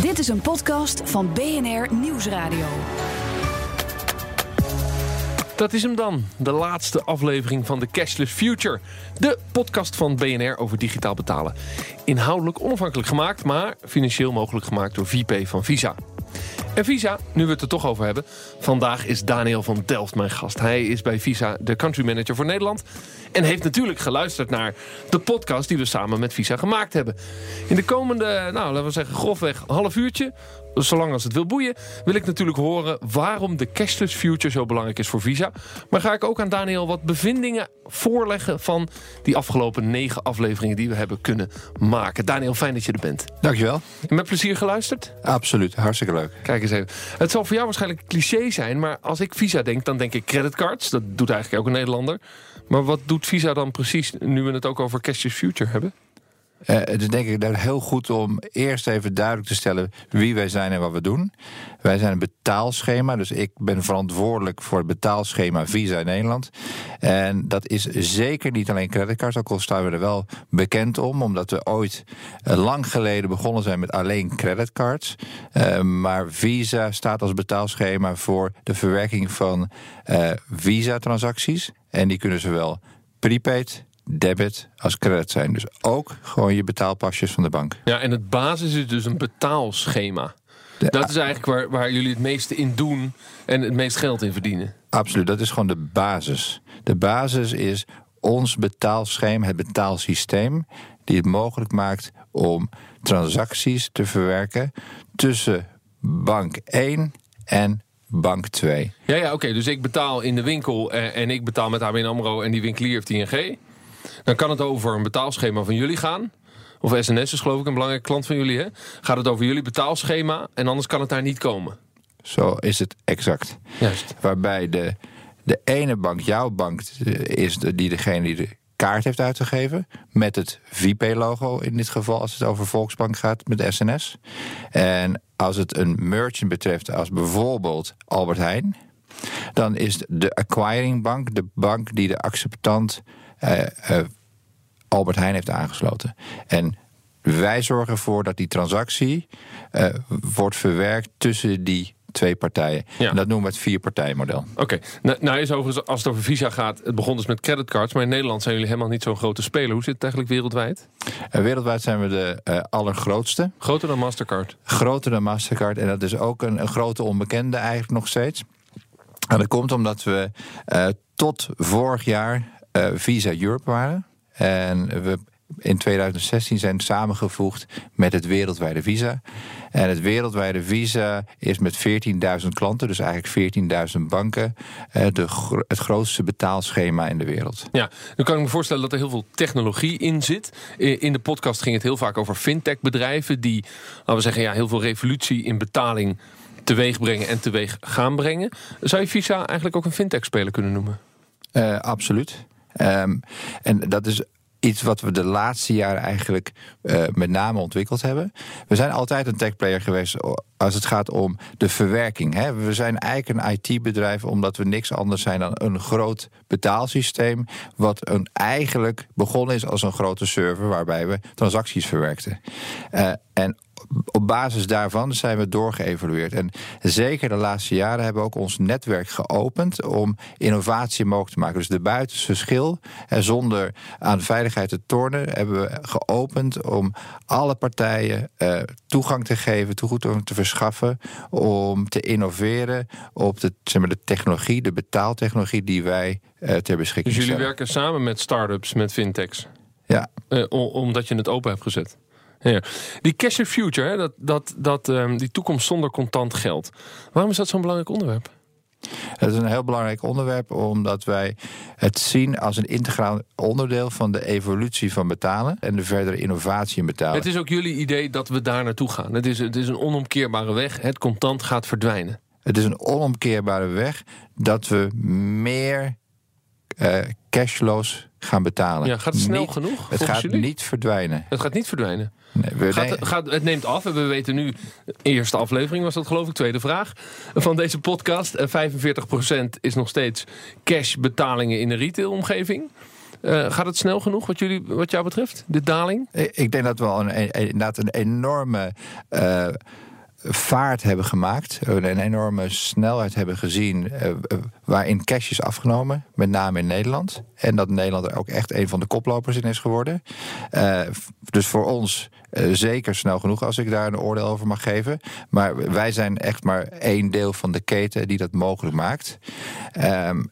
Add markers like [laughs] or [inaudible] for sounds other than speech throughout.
Dit is een podcast van BNR Nieuwsradio. Dat is hem dan, de laatste aflevering van de Cashless Future. De podcast van BNR over digitaal betalen. Inhoudelijk onafhankelijk gemaakt, maar financieel mogelijk gemaakt door VP van Visa. En Visa, nu we het er toch over hebben. Vandaag is Daniel van Delft mijn gast. Hij is bij Visa de country manager voor Nederland. En heeft natuurlijk geluisterd naar de podcast die we samen met Visa gemaakt hebben. In de komende, nou laten we zeggen grofweg half uurtje zolang als het wil boeien, wil ik natuurlijk horen waarom de cashless future zo belangrijk is voor Visa. Maar ga ik ook aan Daniel wat bevindingen voorleggen van die afgelopen negen afleveringen die we hebben kunnen maken. Daniel, fijn dat je er bent. Dankjewel. En met plezier geluisterd? Absoluut, hartstikke leuk. Kijk eens even. Het zal voor jou waarschijnlijk cliché zijn, maar als ik Visa denk, dan denk ik creditcards. Dat doet eigenlijk ook een Nederlander. Maar wat doet Visa dan precies, nu we het ook over cashless future hebben? Uh, is denk ik dat heel goed om eerst even duidelijk te stellen wie wij zijn en wat we doen. Wij zijn een betaalschema, dus ik ben verantwoordelijk voor het betaalschema Visa in Nederland. En dat is zeker niet alleen creditcards, ook al staan we er wel bekend om, omdat we ooit uh, lang geleden begonnen zijn met alleen creditcards. Uh, maar Visa staat als betaalschema voor de verwerking van Visa-transacties. En die kunnen zowel prepaid debit als credit zijn. Dus ook gewoon je betaalpasjes van de bank. Ja, en het basis is dus een betaalschema. dat is eigenlijk waar, waar jullie het meeste in doen en het meest geld in verdienen. Absoluut, dat is gewoon de basis. De basis is ons betaalschema, het betaalsysteem, die het mogelijk maakt om transacties te verwerken tussen bank 1 en bank 2. Ja, ja oké. Dus ik betaal in de winkel en, en ik betaal met ABN AMRO en die winkelier heeft ING. Dan kan het over een betaalschema van jullie gaan. Of SNS is geloof ik een belangrijke klant van jullie. Hè? Gaat het over jullie betaalschema en anders kan het daar niet komen. Zo is het exact. Juist. Waarbij de, de ene bank, jouw bank, is de, die degene die de kaart heeft uitgegeven. Met het VP-logo in dit geval, als het over Volksbank gaat, met SNS. En als het een merchant betreft, als bijvoorbeeld Albert Heijn. Dan is de acquiring bank de bank die de acceptant Albert Heijn heeft aangesloten. En wij zorgen ervoor dat die transactie uh, wordt verwerkt tussen die twee partijen. Ja. En dat noemen we het vierpartijmodel. Oké, okay. nou, nou is overigens, als het over Visa gaat, het begon dus met creditcards, maar in Nederland zijn jullie helemaal niet zo'n grote speler. Hoe zit het eigenlijk wereldwijd? Uh, wereldwijd zijn we de uh, allergrootste. Groter dan Mastercard? Groter dan Mastercard en dat is ook een, een grote onbekende eigenlijk nog steeds. En dat komt omdat we tot vorig jaar Visa Europe waren. En we in 2016 zijn samengevoegd met het wereldwijde Visa. En het wereldwijde Visa is met 14.000 klanten, dus eigenlijk 14.000 banken, uh, de, het grootste betaalschema in de wereld. Ja, nu kan ik me voorstellen dat er heel veel technologie in zit. In de podcast ging het heel vaak over fintech-bedrijven die, laten we zeggen, ja, heel veel revolutie in betaling teweeg brengen en teweeg gaan brengen. Zou je Visa eigenlijk ook een fintech-speler kunnen noemen? Uh, absoluut. Um, en dat is iets wat we de laatste jaren eigenlijk uh, met name ontwikkeld hebben. We zijn altijd een techplayer geweest als het gaat om de verwerking. Hè. We zijn eigenlijk een IT-bedrijf omdat we niks anders zijn dan een groot betaalsysteem. Wat een, eigenlijk begonnen is als een grote server waarbij we transacties verwerkten. Uh, en op basis daarvan zijn we doorgeëvalueerd. En zeker de laatste jaren hebben we ook ons netwerk geopend om innovatie mogelijk te maken. Dus de buitenste schil, en zonder aan veiligheid te tornen, hebben we geopend om alle partijen uh, toegang te geven, toegang te verschaffen, om te innoveren op de, zeg maar, de technologie, de betaaltechnologie die wij uh, ter beschikking Dus jullie stellen. werken samen met start-ups, met fintechs? Ja. Uh, omdat je het open hebt gezet? Ja. Die cash in future, hè, dat, dat, dat, um, die toekomst zonder contant geld. Waarom is dat zo'n belangrijk onderwerp? Het is een heel belangrijk onderwerp omdat wij het zien als een integraal onderdeel van de evolutie van betalen en de verdere innovatie in betalen. Het is ook jullie idee dat we daar naartoe gaan. Het is, het is een onomkeerbare weg. Het contant gaat verdwijnen. Het is een onomkeerbare weg dat we meer uh, cashloos gaan betalen. Ja, gaat het snel niet, genoeg? Het gaat jullie? niet verdwijnen. Het gaat niet verdwijnen. Nee, gaat, het, gaat, het neemt af. En we weten nu, eerste aflevering was dat geloof ik, tweede vraag van deze podcast. 45% is nog steeds cash betalingen in de retailomgeving. Uh, gaat het snel genoeg wat, jullie, wat jou betreft, de daling? Ik denk dat we een, inderdaad een enorme uh, vaart hebben gemaakt, een enorme snelheid hebben gezien uh, waarin cash is afgenomen, met name in Nederland. En dat Nederland er ook echt een van de koplopers in is geworden. Dus voor ons zeker snel genoeg als ik daar een oordeel over mag geven. Maar wij zijn echt maar één deel van de keten die dat mogelijk maakt. Um,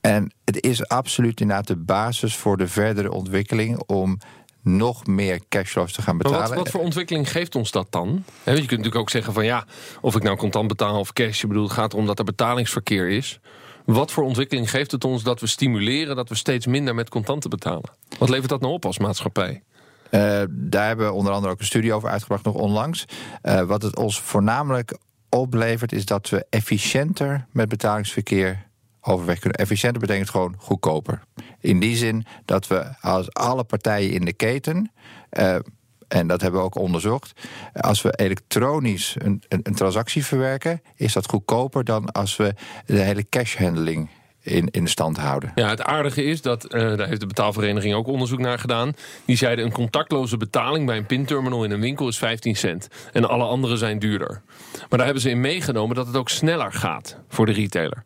en het is absoluut inderdaad de basis voor de verdere ontwikkeling om nog meer cashflows te gaan betalen. Wat, wat, voor ontwikkeling geeft ons dat dan? je kunt natuurlijk ook zeggen van ja, of ik nou contant betaal of cash. Ik bedoel, het gaat erom dat er betalingsverkeer is. Wat voor ontwikkeling geeft het ons dat we stimuleren dat we steeds minder met contanten betalen? Wat levert dat nou op als maatschappij? Uh, daar hebben we onder andere ook een studie over uitgebracht, nog onlangs. Uh, wat het ons voornamelijk oplevert, is dat we efficiënter met betalingsverkeer overweg kunnen. Efficiënter betekent gewoon goedkoper. In die zin dat we als alle partijen in de keten. Uh, en dat hebben we ook onderzocht. Als we elektronisch een, een, een, transactie verwerken, is dat goedkoper dan als we de hele cashhandling in, in stand houden. Ja, het aardige is dat, uh, daar heeft de betaalvereniging ook onderzoek naar gedaan. Die zeiden een contactloze betaling bij een pinterminal in een winkel is 15 cent. En alle andere zijn duurder. Maar daar hebben ze in meegenomen dat het ook sneller gaat voor de retailer.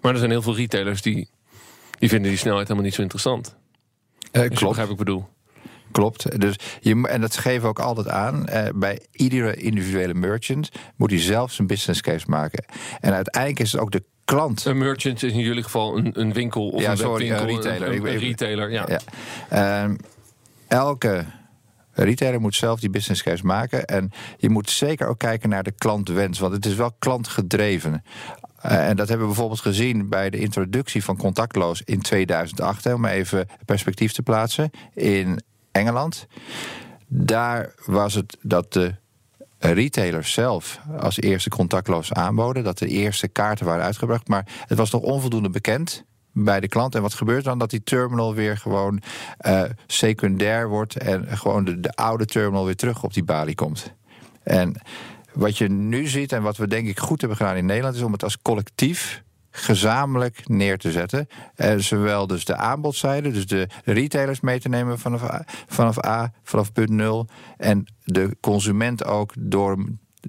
Maar er zijn heel veel retailers die, die vinden die snelheid helemaal niet zo interessant. Uh, klopt. Begrijp ik bedoel. Klopt. Dus je, en dat geven we ook altijd aan. Eh, bij iedere individuele merchant moet hij zelf zijn business case maken. En uiteindelijk is het ook de klant. Een merchant is in jullie geval een, een winkel of ja, een sorry, webwinkel. Een retailer. Een, een, een retailer, ja. ja. Uh, elke retailer moet zelf die business case maken. En je moet zeker ook kijken naar de klantwens. Want het is wel klantgedreven. Uh, en dat hebben we bijvoorbeeld gezien bij de introductie van contactloos in 2008. Hè, om even perspectief te plaatsen. In Engeland. Daar was het dat de retailers zelf als eerste contactloos aanboden. Dat de eerste kaarten waren uitgebracht. Maar het was nog onvoldoende bekend bij de klant. En wat gebeurt dan? Dat die terminal weer gewoon uh, secundair wordt. En gewoon de, de oude terminal weer terug op die balie komt. En wat je nu ziet en wat we denk ik goed hebben gedaan in Nederland, is om het als collectief gezamenlijk neer te zetten. En eh, zowel dus de aanbodzijde, dus de retailers mee te nemen vanaf vanaf, A, vanaf punt 0. En de consument ook door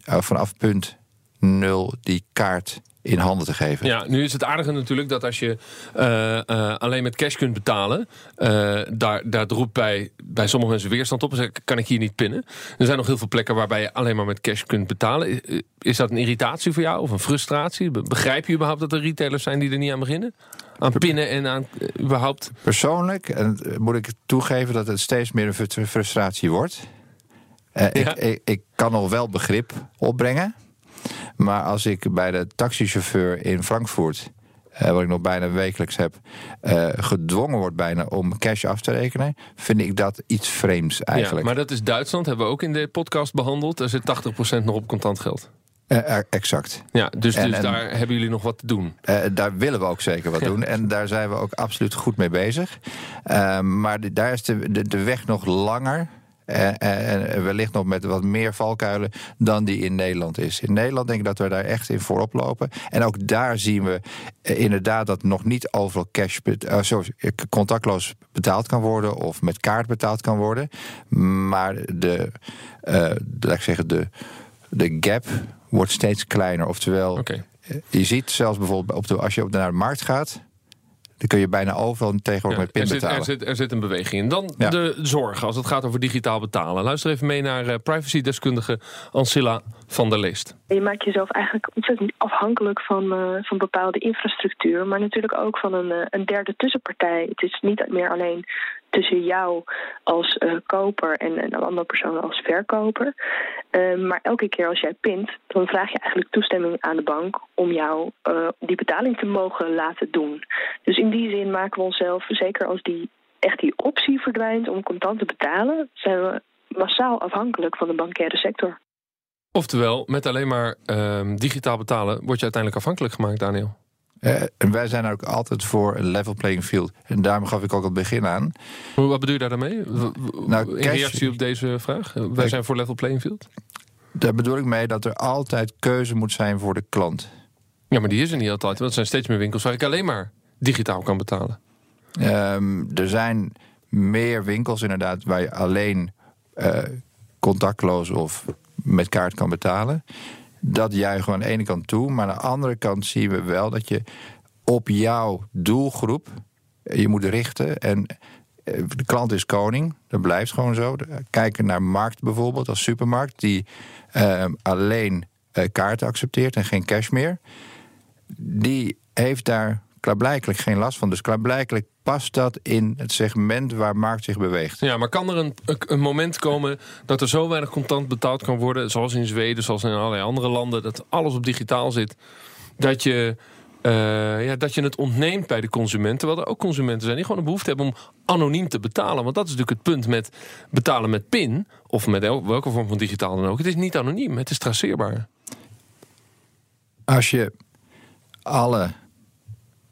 uh, vanaf punt 0 die kaart in handen te geven. Ja, nu is het aardige natuurlijk dat als je uh, uh, alleen met cash kunt betalen, uh, daar, daar roept bij, bij sommige mensen weerstand op. Zeggen, kan ik hier niet pinnen? Er zijn nog heel veel plekken waarbij je alleen maar met cash kunt betalen. Is dat een irritatie voor jou of een frustratie? Begrijp je überhaupt dat er retailers zijn die er niet aan beginnen? Aan pinnen en aan überhaupt? Persoonlijk en moet ik toegeven dat het steeds meer een frustratie wordt. Ja. Ik, ik, ik kan nog wel begrip opbrengen. Maar als ik bij de taxichauffeur in Frankfurt, uh, wat ik nog bijna wekelijks heb, uh, gedwongen word bijna om cash af te rekenen, vind ik dat iets vreemds eigenlijk. Ja, maar dat is Duitsland, hebben we ook in de podcast behandeld. Er zit 80% nog op contant geld. Uh, exact. Ja, dus, en, dus en, daar hebben jullie nog wat te doen. Daar willen we ook zeker wat doen. En daar zijn we ook absoluut goed mee bezig. Maar de, daar is de, de, de weg nog langer. En wellicht nog met wat meer valkuilen dan die in Nederland is. In Nederland denk ik dat we daar echt in voorop lopen. En ook daar zien we inderdaad dat nog niet overal cash, uh, sorry, contactloos betaald kan worden of met kaart betaald kan worden. Maar de, uh, laat ik zeggen, de, de gap wordt steeds kleiner. Oftewel, okay. je ziet zelfs bijvoorbeeld op de, als je naar de markt gaat dan kun je bijna overal tegenwoordig ja, met pin er zit, betalen. Er zit, er zit een beweging in. Dan ja. de zorg als het gaat over digitaal betalen. Luister even mee naar uh, privacydeskundige Ancilla van der Leest. Je maakt jezelf eigenlijk ontzettend afhankelijk van, uh, van bepaalde infrastructuur, maar natuurlijk ook van een, uh, een derde tussenpartij. Het is niet meer alleen tussen jou als uh, koper en een andere persoon als verkoper. Uh, maar elke keer als jij pint, dan vraag je eigenlijk toestemming aan de bank om jou uh, die betaling te mogen laten doen. Dus in die zin maken we onszelf, zeker als die echt die optie verdwijnt om contant te betalen, zijn we massaal afhankelijk van de bankaire sector. Oftewel, met alleen maar ehm, digitaal betalen word je uiteindelijk afhankelijk gemaakt, Daniel. Uh, en wij zijn ook altijd voor een level playing field. En daarom gaf ik ook het begin aan. Wat bedoel je daar dan mee? Nou, In reactie op deze vraag? Wij zijn voor level playing field? Daar bedoel ik mee dat er altijd keuze moet zijn voor de klant. Ja, maar die is er niet altijd. Want er zijn steeds meer winkels waar ik alleen maar digitaal kan betalen. Um, er zijn meer winkels inderdaad waar je alleen uh, contactloos of met kaart kan betalen. Dat juichen we aan de ene kant toe. Maar aan de andere kant zien we wel dat je op jouw doelgroep je moet richten. En eh, de klant is koning, dat blijft gewoon zo. Kijken naar markt bijvoorbeeld, als supermarkt, die uh, alleen kaarten accepteert en geen cash meer. Die heeft daar klaarblijkelijk geen last van. Dus klaarblijkelijk past dat in het segment waar markt zich beweegt. Ja, maar kan er een, een moment komen dat er zo weinig contant betaald kan worden, zoals in Zweden, zoals in allerlei andere landen, dat alles op digitaal zit, dat je uh, ja, dat je het ontneemt bij de consumenten. Terwijl er ook consumenten zijn die gewoon een behoefte hebben om anoniem te betalen. Want dat is natuurlijk het punt met betalen met PIN. Of met welke vorm van digitaal dan ook. Het is niet anoniem, het is traceerbaar. Als je alle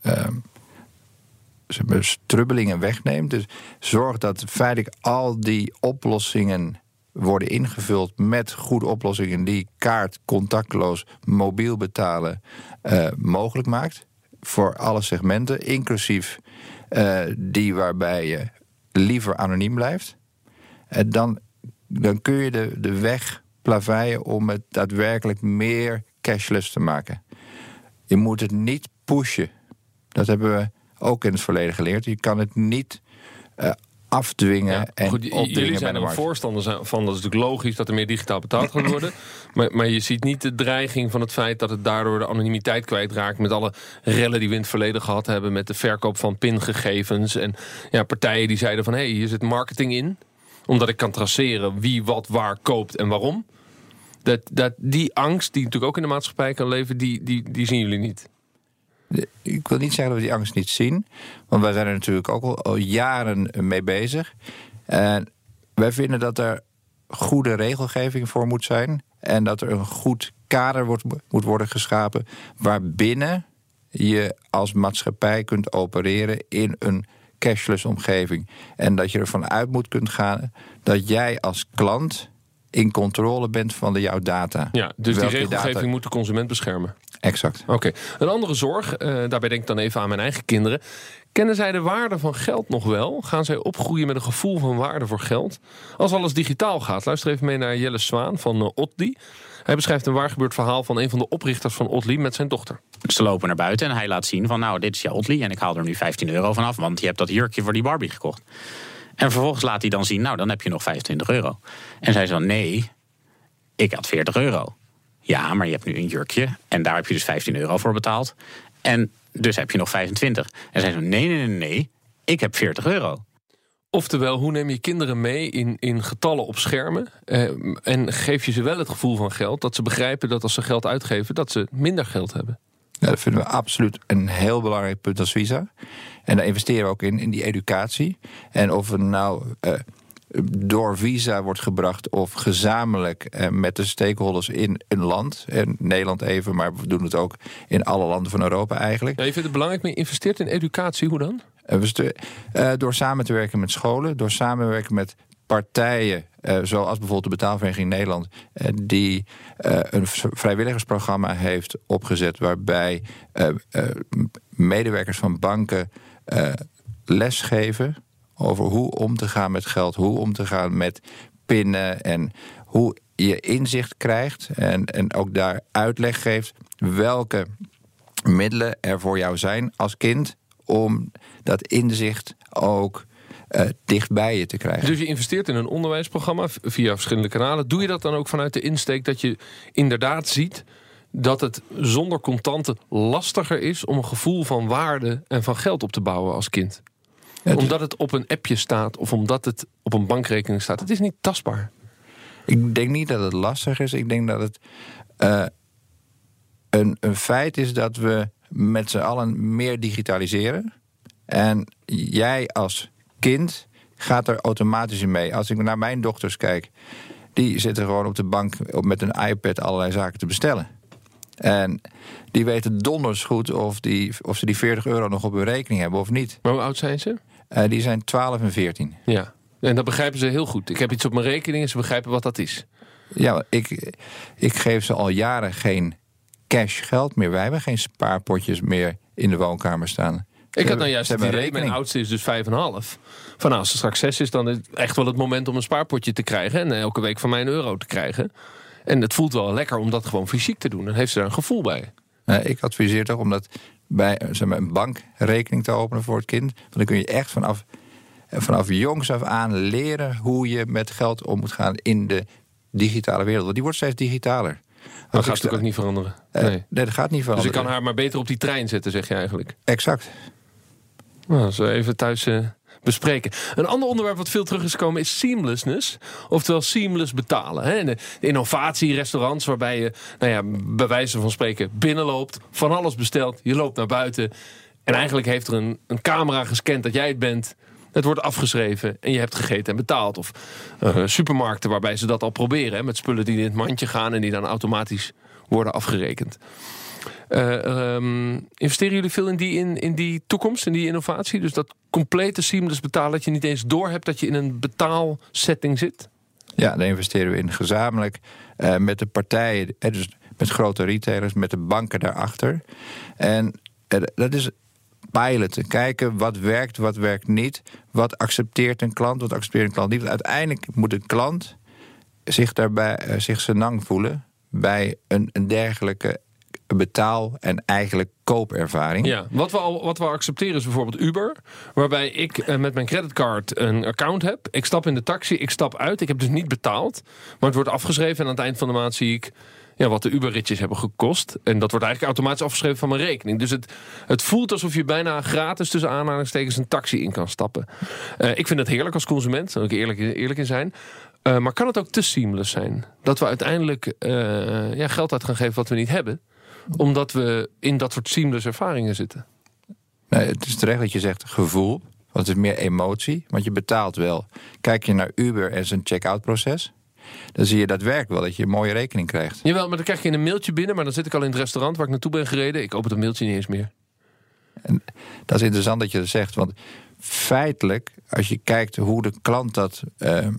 uh, strubbelingen wegneemt. Dus zorg dat feitelijk al die oplossingen worden ingevuld met goede oplossingen die kaart contactloos mobiel betalen uh, mogelijk maakt. Voor alle segmenten, inclusief uh, die waarbij je liever anoniem blijft. En uh, dan, dan kun je de, de weg plaveien om het daadwerkelijk meer cashless te maken. Je moet het niet pushen. Dat hebben we ook in het verleden geleerd. Je kan het niet uh, afdwingen ja, en goed, Jullie zijn er voorstanders van. Dat is natuurlijk logisch dat er meer digitaal betaald gaat worden. [clears throat] maar, maar je ziet niet de dreiging van het feit dat het daardoor de anonimiteit kwijtraakt... met alle rellen die we in het verleden gehad hebben... met de verkoop van pingegevens. En ja, partijen die zeiden van... hé, hey, hier zit marketing in. Omdat ik kan traceren wie wat waar koopt en waarom. Dat, dat, die angst die natuurlijk ook in de maatschappij kan leven... die, die, die zien jullie niet ik wil niet zeggen dat we die angst niet zien. Want wij zijn er natuurlijk ook al, jaren mee bezig. En wij vinden dat er goede regelgeving voor moet zijn. En dat er een goed kader wordt, moet worden geschapen. Waarbinnen je als maatschappij kunt opereren in een cashless omgeving. En dat je ervan uit moet kunnen gaan dat jij als klant in controle bent van de jouw data. Ja, dus die regelgeving data... moet de consument beschermen. Exact. Oké. Een andere zorg, uh, daarbij denk ik dan even aan mijn eigen kinderen. Kennen zij de waarde van geld nog wel? Gaan zij opgroeien met een gevoel van waarde voor geld? Als alles digitaal gaat. Luister even mee naar Jelle Zwaan van uh, Otli. Hij beschrijft een waargebeurd verhaal van een van de oprichters van Otli met zijn dochter. Ze lopen naar buiten en hij laat zien van nou, dit is jouw Otli en ik haal er nu 15 euro vanaf, want je hebt dat jurkje voor die Barbie gekocht. En vervolgens laat hij dan zien, nou, dan heb je nog 25 euro. En zij zo, nee, ik had 40 euro. Ja, maar je hebt nu een jurkje en daar heb je dus 15 euro voor betaald. En dus heb je nog 25. En zij zo, nee, nee, nee, nee, ik heb 40 euro. Oftewel, hoe neem je kinderen mee in, in getallen op schermen? Eh, en geef je ze wel het gevoel van geld, dat ze begrijpen dat als ze geld uitgeven, dat ze minder geld hebben? Ja, dat vinden we absoluut een heel belangrijk punt als Visa. En daar investeren we ook in, in die educatie. En of we nou uh, door Visa wordt gebracht of gezamenlijk uh, met de stakeholders in een land. En Nederland even, maar we doen het ook in alle landen van Europa eigenlijk. Ja, je vindt het belangrijk, maar je investeert in educatie, hoe dan? Uh, door samen te werken met scholen, door samenwerken met partijen, uh, zoals bijvoorbeeld de Betaalvereniging Nederland, uh, die uh, een vrijwilligersprogramma heeft opgezet waarbij medewerkers van banken lesgeven over hoe om te gaan met geld, hoe om te gaan met pinnen en hoe je inzicht krijgt en, en ook daar uitleg geeft welke middelen er voor jou zijn als kind om dat inzicht ook dicht bij je te krijgen. Dus je investeert in een onderwijsprogramma via verschillende kanalen. Doe je dat dan ook vanuit de insteek dat je inderdaad ziet dat het zonder contanten lastiger is om een gevoel van waarde en van geld op te bouwen als kind? omdat het op een appje staat of omdat het op een bankrekening staat. Het is niet tastbaar. Ik denk niet dat het lastig is. Ik denk dat het uh, een, een feit is dat we met z'n allen meer digitaliseren. En jij als kind gaat er automatisch in mee. Als ik naar mijn dochters kijk, die zitten gewoon op de bank met een iPad allerlei zaken te bestellen. En die weten donders goed of, die, of ze die 40 euro nog op hun rekening hebben of niet. Maar hoe oud zijn ze? Uh, die zijn 12 en 14. Ja, en dat begrijpen ze heel goed. Ik heb iets op mijn rekening en ze begrijpen wat dat is. Ja, ik, ik geef ze al jaren geen cash geld meer. Wij hebben geen spaarpotjes meer in de woonkamer staan. Ik had nou juist het idee, mijn oudste is dus 5,5. Van als ze straks 6 is, dan is het echt wel het moment om een spaarpotje te krijgen. En elke week van mij een euro te krijgen. En het voelt wel lekker om dat gewoon fysiek te doen. Dan heeft ze daar een gevoel bij. Nou, ik adviseer toch om dat bij eh, zeg maar, een bankrekening te openen voor het kind. Want dan kun je echt vanaf, eh, vanaf jongs af aan leren hoe je met geld om moet gaan in de digitale wereld. Want die wordt steeds digitaler. Dat gaat natuurlijk ook niet veranderen. Eh, Nee. nee, dat gaat niet Dus veranderen. ik kan haar maar beter op die trein zetten, zeg je eigenlijk. Exact. Nou, dat even thuis eh, bespreken. Een ander onderwerp wat veel terug is gekomen is seamlessness. Oftewel seamless betalen. Hè? De innovatie, restaurants waarbij je, nou ja, bij wijze van spreken, binnenloopt. Van alles bestelt. Je loopt naar buiten. En eigenlijk heeft er een, een camera gescand dat jij het bent. Het wordt afgeschreven en je hebt gegeten en betaald. Of eh, supermarkten waarbij ze dat al proberen. Hè? Met spullen die in het mandje gaan en die dan automatisch worden afgerekend. Eh, ehm, investeren jullie veel in die, in, in die toekomst, in die innovatie? Dus dat complete seamless betalen, dat je niet eens doorhebt dat je in een betaalsetting zit? Ja, daar investeren we in gezamenlijk eh, met de partijen, eh, dus met grote retailers, met de banken daarachter. En dat is piloten. Kijken wat werkt, wat werkt niet. Wat accepteert een klant, wat accepteert een klant niet. Want uiteindelijk moet een klant zich daarbij zich senang voelen bij een, een dergelijke betaal- en eigenlijk koopervaring. Ja, wat we, al, wat we accepteren is bijvoorbeeld Uber. Waarbij ik eh, met mijn creditcard een account heb. Ik stap in de taxi, ik stap uit. Ik heb dus niet betaald. Maar het wordt afgeschreven en aan het eind van de maand zie ik... Ja, wat de Uber-ritjes hebben gekost. En dat wordt eigenlijk automatisch afgeschreven van mijn rekening. Dus het, het voelt alsof je bijna gratis tussen aanhalingstekens een taxi in kan stappen. Eh, ik vind het heerlijk als consument, daar zal ik eerlijk, eerlijk in zijn. Eh, maar kan het ook te seamless zijn? Dat we uiteindelijk ja, geld uit gaan geven wat we niet hebben omdat we in dat soort seamless ervaringen zitten. Nee, het is terecht dat je zegt gevoel. Want het is meer emotie. Want je betaalt wel. Kijk je naar Uber en zijn check-out proces. Dan zie je daadwerkelijk wel dat je een mooie rekening krijgt. Jawel, maar dan krijg je een mailtje binnen. Maar dan zit ik al in het restaurant waar ik naartoe ben gereden. Ik open het mailtje niet eens meer. Dat is interessant dat je dat zegt. Want feitelijk, als je kijkt hoe de klant dat ehm,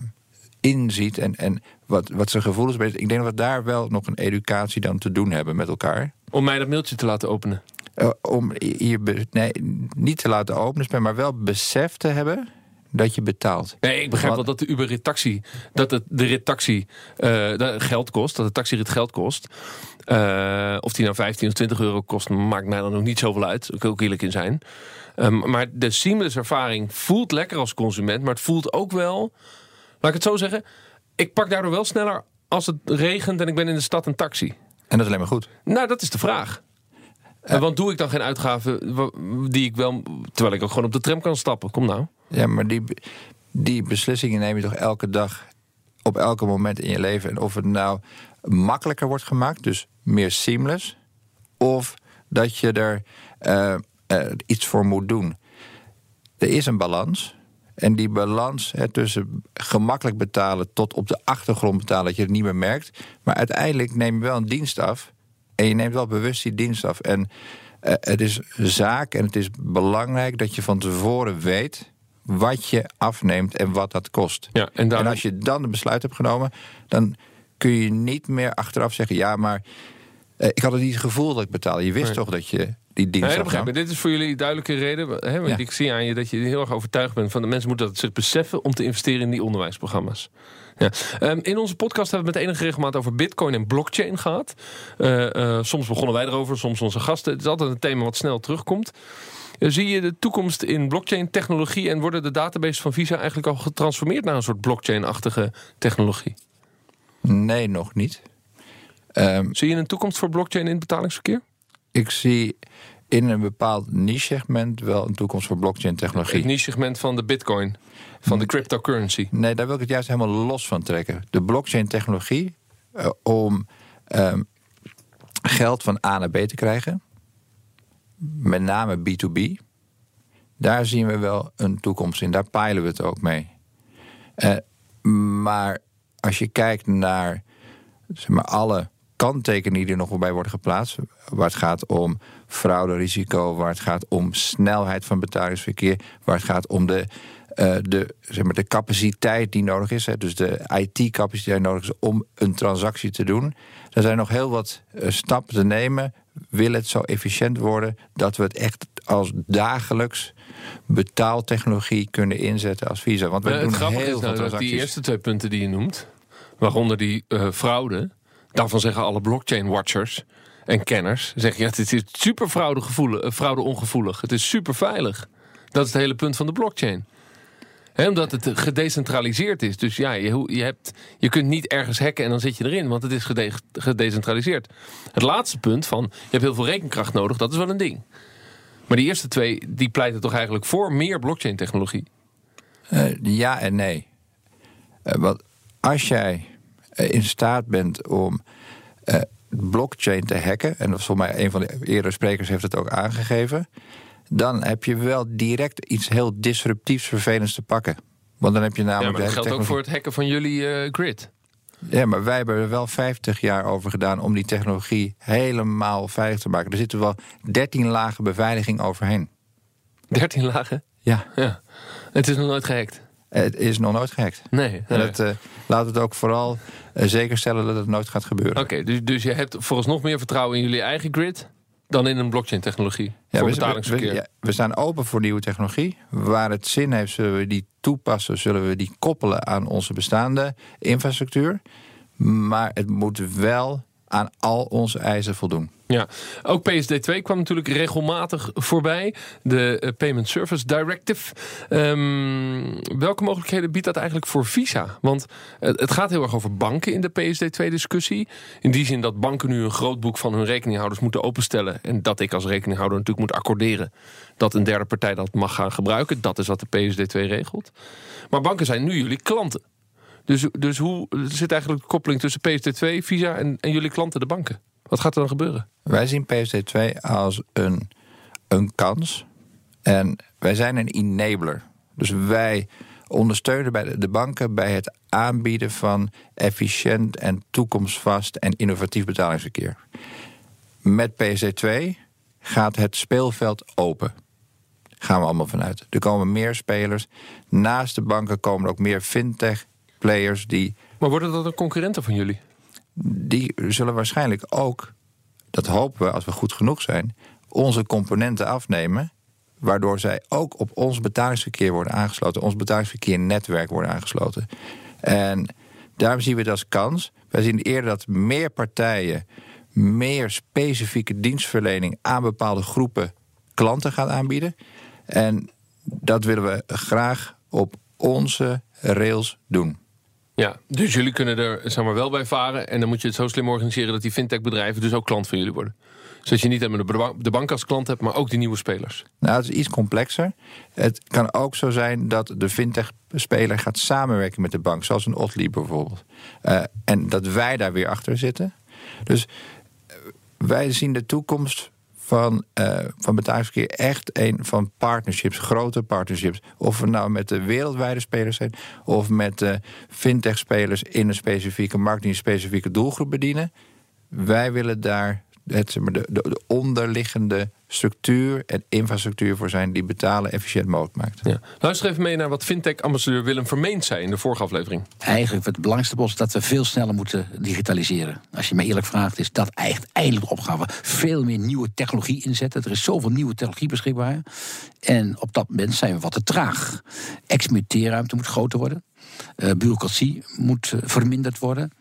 inziet en, en wat, wat zijn gevoel is. Ik denk dat we daar wel nog een educatie dan te doen hebben met elkaar. Om mij dat mailtje te laten openen. Eh, om hier nee, niet te laten openen, maar wel besef te hebben dat je betaalt. Nee, ik begrijp Want- wel dat de Uber rit taxi, dat het, de rit taxi dat geld kost, dat de taxirit geld kost. Eh, of die nou 15 of 20 euro kost, maakt mij dan ook niet zoveel uit. Daar kan ik ook eerlijk in zijn. Ehm, maar de seamless ervaring voelt lekker als consument, maar het voelt ook wel, laat ik het zo zeggen, ik pak daardoor wel sneller als het regent en ik ben in de stad een taxi. En dat is alleen maar goed. Nou, dat is de vraag. Want doe ik dan geen uitgaven die ik wel, terwijl ik ook gewoon op de tram kan stappen? Kom nou. Ja, maar die, die beslissingen neem je toch elke dag, op elke moment in je leven. En of het nou makkelijker wordt gemaakt, dus meer seamless, of dat je er eh, eh, iets voor moet doen. Er is een balans. En die balans hè, tussen gemakkelijk betalen tot op de achtergrond betalen, dat je het niet meer merkt. Maar uiteindelijk neem je wel een dienst af. En je neemt wel bewust die dienst af. En eh, het is zaak en het is belangrijk dat je van tevoren weet wat je afneemt en wat dat kost. Ja, en daarom- en als je dan een besluit hebt genomen, dan kun je niet meer achteraf zeggen: ja, maar eh, ik had het niet het gevoel dat ik betaalde. Je wist Nee. toch dat je die Nee, dat begrijp. Dit is voor jullie duidelijke reden. Hè, want Ja. ik zie aan je dat je heel erg overtuigd bent van de mensen moeten dat zich beseffen om te investeren in die onderwijsprogramma's. Ja. Ehm, in onze podcast hebben we met enige regelmaat over bitcoin en blockchain gehad. Eh, eh, soms begonnen wij erover, soms onze gasten. Het is altijd een thema wat snel terugkomt. Eh, zie je de toekomst in blockchain technologie en worden de databases van Visa eigenlijk al getransformeerd naar een soort blockchain-achtige technologie? Nee, nog niet. Ehm, Zie je een toekomst voor blockchain in het betalingsverkeer? Ik zie in een bepaald niche-segment wel een toekomst voor Het blockchain-technologie. niche-segment van de bitcoin, van de cryptocurrency. Nee, daar wil ik het juist helemaal los van trekken. De blockchain-technologie eh, om ehm, geld van A naar B te krijgen, met name B2B, daar zien we wel een toekomst in. Daar peilen we het ook mee. Eh, maar als je kijkt naar zeg maar, alle kanttekeningen die er nog bij worden geplaatst, waar het gaat om frauderisico, waar het gaat om snelheid van betalingsverkeer, waar het gaat om de, eh, de, zeg maar, de capaciteit die nodig is, hè, dus de IT-capaciteit die nodig is om een transactie te doen. Er zijn nog heel wat eh, stappen te nemen. Wil het zo efficiënt worden dat we het echt als dagelijks betaaltechnologie kunnen inzetten als Visa? Want we Eh, doen het grappige heel is veel nou dat die transacties. eerste twee punten die je noemt, waaronder die fraude, Daarvan zeggen alle blockchain-watchers en kenners... zeggen, ja, het is super fraude, eh, fraude ongevoelig. Het is super veilig. Dat is het hele punt van de blockchain. Omdat het gedecentraliseerd is. Dus ja, je, je, hebt, je kunt niet ergens hacken en dan zit je erin. Want het is gede gedecentraliseerd. Het laatste punt van, je hebt heel veel rekenkracht nodig. Dat is wel een ding. Maar die eerste twee, die pleiten toch eigenlijk voor meer blockchain technologie? Uh, ja en nee. Uh, want als jij in staat bent om blockchain te hacken... en volgens mij een van de eerdere sprekers heeft het ook aangegeven dan heb je wel direct iets heel disruptiefs, vervelends te pakken. Want dan heb je namelijk. Ja, maar dat geldt ook voor het hacken van jullie uh, grid. Ja, maar wij hebben er wel 50 jaar over gedaan om die technologie helemaal veilig te maken. Er zitten wel 13 lagen beveiliging overheen. 13 lagen? Ja. ja. Het is nog nooit gehackt? Het is nog nooit gehackt. Nee. En dat, uh, laat het ook vooral uh, zeker stellen dat het nooit gaat gebeuren. Oké, dus, dus je hebt vooralsnog meer vertrouwen in jullie eigen grid dan in een blockchain-technologie ja, voor we, betalingsverkeer. We, ja, we staan open voor nieuwe technologie. Waar het zin heeft, zullen we die toepassen, zullen we die koppelen aan onze bestaande infrastructuur. Maar het moet wel aan al onze eisen voldoen. Ja, ook PSD2 kwam natuurlijk regelmatig voorbij. De eh, Payment Service Directive. Um, welke mogelijkheden biedt dat eigenlijk voor Visa? Want het gaat heel erg over banken in de PSD2-discussie. In die zin dat banken nu een groot boek van hun rekeninghouders moeten openstellen. En dat ik als rekeninghouder natuurlijk moet accorderen dat een derde partij dat mag gaan gebruiken. Dat is wat de PSD2 regelt. Maar banken zijn nu jullie klanten. Dus, dus hoe zit eigenlijk de koppeling tussen PSD2, Visa en, en jullie klanten, de banken? Wat gaat er dan gebeuren? Wij zien PSD2 als een, een kans. En wij zijn een enabler. Dus wij ondersteunen bij de banken bij het aanbieden van efficiënt en toekomstvast en innovatief betalingsverkeer. Met PSD2 gaat het speelveld open. Gaan we allemaal vanuit. Er komen meer spelers. Naast de banken komen er ook meer fintech players die. Maar worden dat een concurrenten van jullie? Die zullen waarschijnlijk ook, dat hopen we als we goed genoeg zijn, onze componenten afnemen. Waardoor zij ook op ons betalingsverkeer worden aangesloten, ons betalingsverkeernetwerk worden aangesloten. En daarom zien we het als kans. Wij zien eerder dat meer partijen meer specifieke dienstverlening aan bepaalde groepen klanten gaan aanbieden. En dat willen we graag op onze rails doen. Ja, dus jullie kunnen er zeg maar, wel bij varen. En dan moet je het zo slim organiseren dat die fintech-bedrijven dus ook klant van jullie worden. Zodat je niet alleen de bank als klant hebt, maar ook die nieuwe spelers. Nou, het is iets complexer. Het kan ook zo zijn dat de fintech-speler gaat samenwerken met de bank, zoals een Otley bijvoorbeeld. Uh, en dat wij daar weer achter zitten. Dus uh, wij zien de toekomst van, uh, van echt een van partnerships, grote partnerships. Of we nou met de wereldwijde spelers zijn, of met fintech-spelers in een specifieke markt die een specifieke doelgroep bedienen. Wij willen daar het, de, de, de onderliggende structuur en infrastructuur voor zijn die betalen efficiënt mogelijk maakt. Ja. Luister even mee naar wat fintech-ambassadeur Willem Vermeend zei in de vorige aflevering. Eigenlijk het belangrijkste is dat we veel sneller moeten digitaliseren. Als je me eerlijk vraagt, is dat eigenlijk eindelijk de opgave. Veel meer nieuwe technologie inzetten. Er is zoveel nieuwe technologie beschikbaar. En op dat moment zijn we wat te traag. Experimenteerruimte moet groter worden. Uh, bureaucratie moet uh, verminderd worden.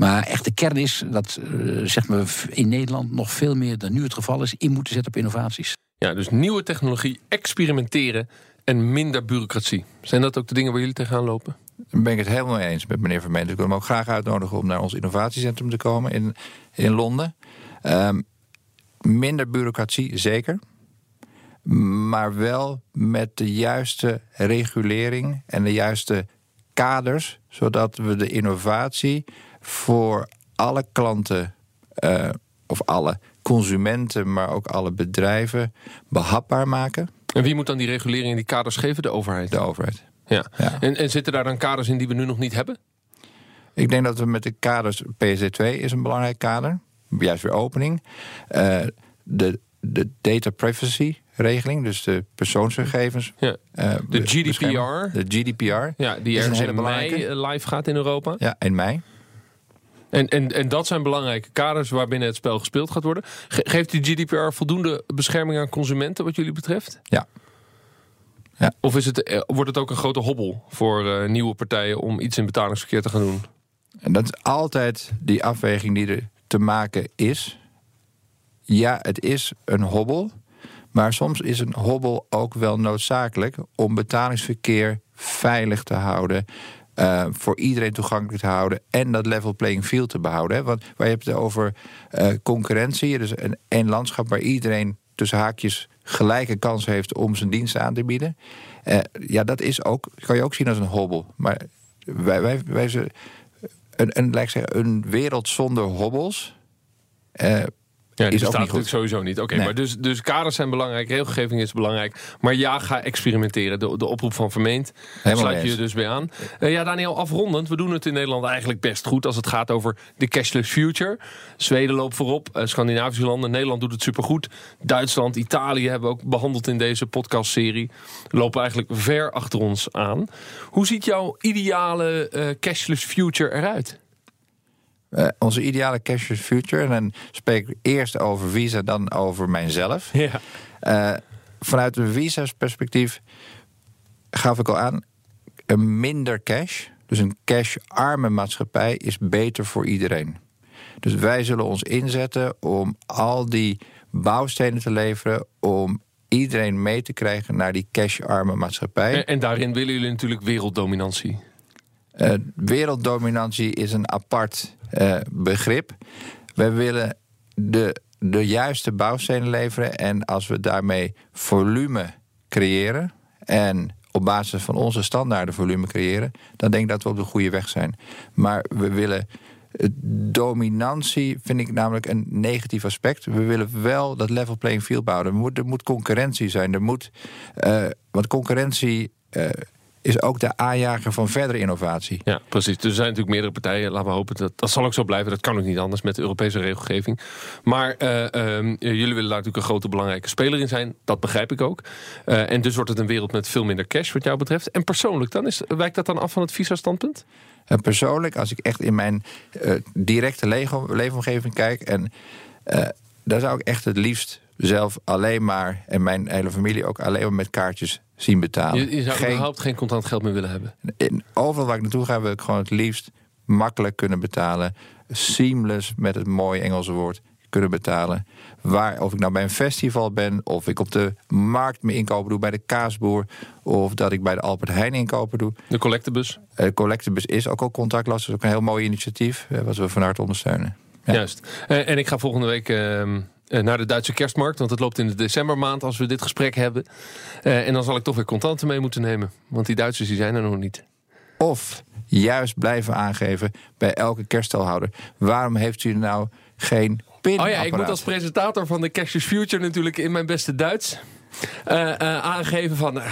Maar echt de kern is dat uh, zeg maar in Nederland nog veel meer dan nu het geval is, in moeten zetten op innovaties. Ja, dus nieuwe technologie, experimenteren en minder bureaucratie. Zijn dat ook de dingen waar jullie tegenaan lopen? Daar ben ik het helemaal mee eens met meneer Vermeend. Ik wil hem ook graag uitnodigen om naar ons innovatiecentrum te komen in, in Londen. Um, minder bureaucratie, zeker. Maar wel met de juiste regulering en de juiste kaders, zodat we de innovatie voor alle klanten, uh, of alle consumenten, maar ook alle bedrijven behapbaar maken. En wie moet dan die regulering en die kaders geven? De overheid. De overheid. Ja. ja. En, en zitten daar dan kaders in die we nu nog niet hebben? Ik denk dat we met de kaders. PSD2 is een belangrijk kader. Juist weer opening. Uh, de, de data privacy regeling, dus de persoonsgegevens. Ja. Uh, de GDPR. De GDPR. Ja, die ergens in mei live gaat in Europa. Ja, in mei. En, en, en dat zijn belangrijke kaders waarbinnen het spel gespeeld gaat worden. geeft die GDPR voldoende bescherming aan consumenten wat jullie betreft? Ja. ja. Of is het, eh, wordt het ook een grote hobbel voor uh, nieuwe partijen om iets in betalingsverkeer te gaan doen? En dat is altijd die afweging die er te maken is. Ja, het is een hobbel. Maar soms is een hobbel ook wel noodzakelijk om betalingsverkeer veilig te houden. Uh, voor iedereen toegankelijk te houden en dat level playing field te behouden. Hè? Want je hebt het over uh, concurrentie, dus een, een landschap waar iedereen tussen haakjes gelijke kans heeft om zijn diensten aan te bieden. Uh, ja, dat is ook, kan je ook zien als een hobbel. Maar wij, wij, wij een, een, zeggen, een wereld zonder hobbels. Ja, die is bestaat natuurlijk sowieso niet. Oké, maar dus, dus kaders zijn belangrijk, regelgeving is belangrijk. Maar ja, ga experimenteren. De, de oproep van Vermeend Helemaal sluit je dus bij aan. Uh, ja, Daniel, afrondend. We doen het in Nederland eigenlijk best goed als het gaat over de cashless future. Zweden loopt voorop, uh, Scandinavische landen. Nederland doet het supergoed. Duitsland, Italië hebben we ook behandeld in deze podcastserie. Lopen eigenlijk ver achter ons aan. Hoe ziet jouw ideale uh, cashless future eruit? Uh, onze ideale cashless future. En dan spreek ik eerst over Visa, dan over mijzelf. Ja. Uh, vanuit een Visa's perspectief gaf ik al aan... een minder cash, dus een cash-arme maatschappij... is beter voor iedereen. Dus wij zullen ons inzetten om al die bouwstenen te leveren... om iedereen mee te krijgen naar die cash-arme maatschappij. En, en daarin willen jullie natuurlijk werelddominantie. Uh, werelddominantie is een apart uh, begrip. We willen de, de juiste bouwstenen leveren. En als we daarmee volume creëren. en op basis van onze standaarden volume creëren. dan denk ik dat we op de goede weg zijn. Maar we willen. Dominantie vind ik namelijk een negatief aspect. We willen wel dat level playing field bouwen. Er moet, er moet concurrentie zijn. Er moet, uh, want concurrentie is ook de aanjager van verdere innovatie. Ja, precies. Dus er zijn natuurlijk meerdere partijen. Laten we hopen dat dat zal ook zo blijven. Dat kan ook niet anders met de Europese regelgeving. Maar uh, uh, jullie willen daar natuurlijk een grote belangrijke speler in zijn. Dat begrijp ik ook. Uh, en dus wordt het een wereld met veel minder cash wat jou betreft. En persoonlijk dan? Is, wijkt dat dan af van het visa-standpunt? En persoonlijk, als ik echt in mijn directe leefomgeving kijk... en daar zou ik echt het liefst zelf alleen maar... en mijn hele familie ook alleen maar met kaartjes zien betalen. Je, je zou geen, überhaupt geen contant geld meer willen hebben? In, overal waar ik naartoe ga wil ik gewoon het liefst makkelijk kunnen betalen. Seamless, met het mooie Engelse woord, kunnen betalen. Waar, of ik nou bij een festival ben, of ik op de markt mijn inkopen doe bij de kaasboer, of dat ik bij de Albert Heijn inkopen doe. De collectebus? Eh, de collectebus is ook al contactloos. Dat is ook een heel mooi initiatief, eh, wat we van harte ondersteunen. Ja. Juist. En, en ik ga volgende week ehm, eh, naar de Duitse kerstmarkt. Want het loopt in de decembermaand als we dit gesprek hebben. Uh, en dan zal ik toch weer contanten mee moeten nemen. Want die Duitsers die zijn er nog niet. Of juist blijven aangeven bij elke kerststelhouder. Waarom heeft u nou geen pin? Oh ja, ik moet als presentator van de Cashless Future natuurlijk in mijn beste Duits uh, aangeven van... Uh,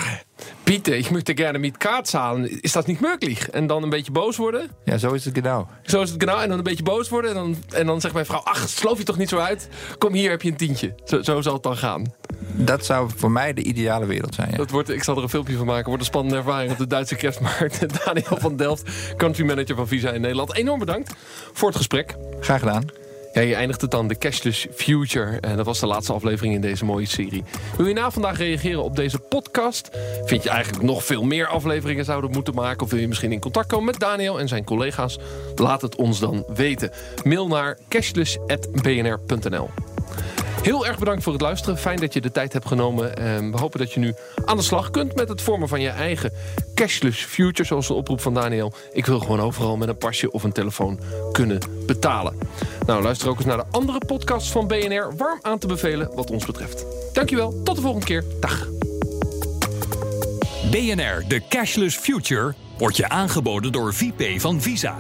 Pieter, ik möchte gerne met kaart zahlen. Is dat niet mogelijk? En dan een beetje boos worden. Ja, zo is het genau. Zo is het genau. En dan een beetje boos worden. En dan, en dan zegt mijn vrouw, ach, sloof je toch niet zo uit? Kom hier, heb je een tientje. Zo, zo zal het dan gaan. Dat zou voor mij de ideale wereld zijn, ja. Dat wordt, ik zal er een filmpje van maken. Wordt een spannende ervaring op de Duitse kerstmarkt. [laughs] Daniel van Delft, country manager van Visa in Nederland. Enorm bedankt voor het gesprek. Graag gedaan. Je eindigt het dan, de Cashless Future. En dat was de laatste aflevering in deze mooie serie. Wil je na vandaag reageren op deze podcast? Vind je eigenlijk nog veel meer afleveringen zouden moeten maken? Of wil je misschien in contact komen met Daniel en zijn collega's? Laat het ons dan weten. Mail naar cashless.bnr.nl Heel erg bedankt voor het luisteren. Fijn dat je de tijd hebt genomen. Ehm, we hopen dat je nu aan de slag kunt met het vormen van je eigen cashless future, zoals de oproep van Daniel. Ik wil gewoon overal met een pasje of een telefoon kunnen betalen. Nou, luister ook eens naar de andere podcasts van BNR. Warm aan te bevelen wat ons betreft. Dankjewel, tot de volgende keer. Dag. BNR, de Cashless Future, wordt je aangeboden door VP van Visa.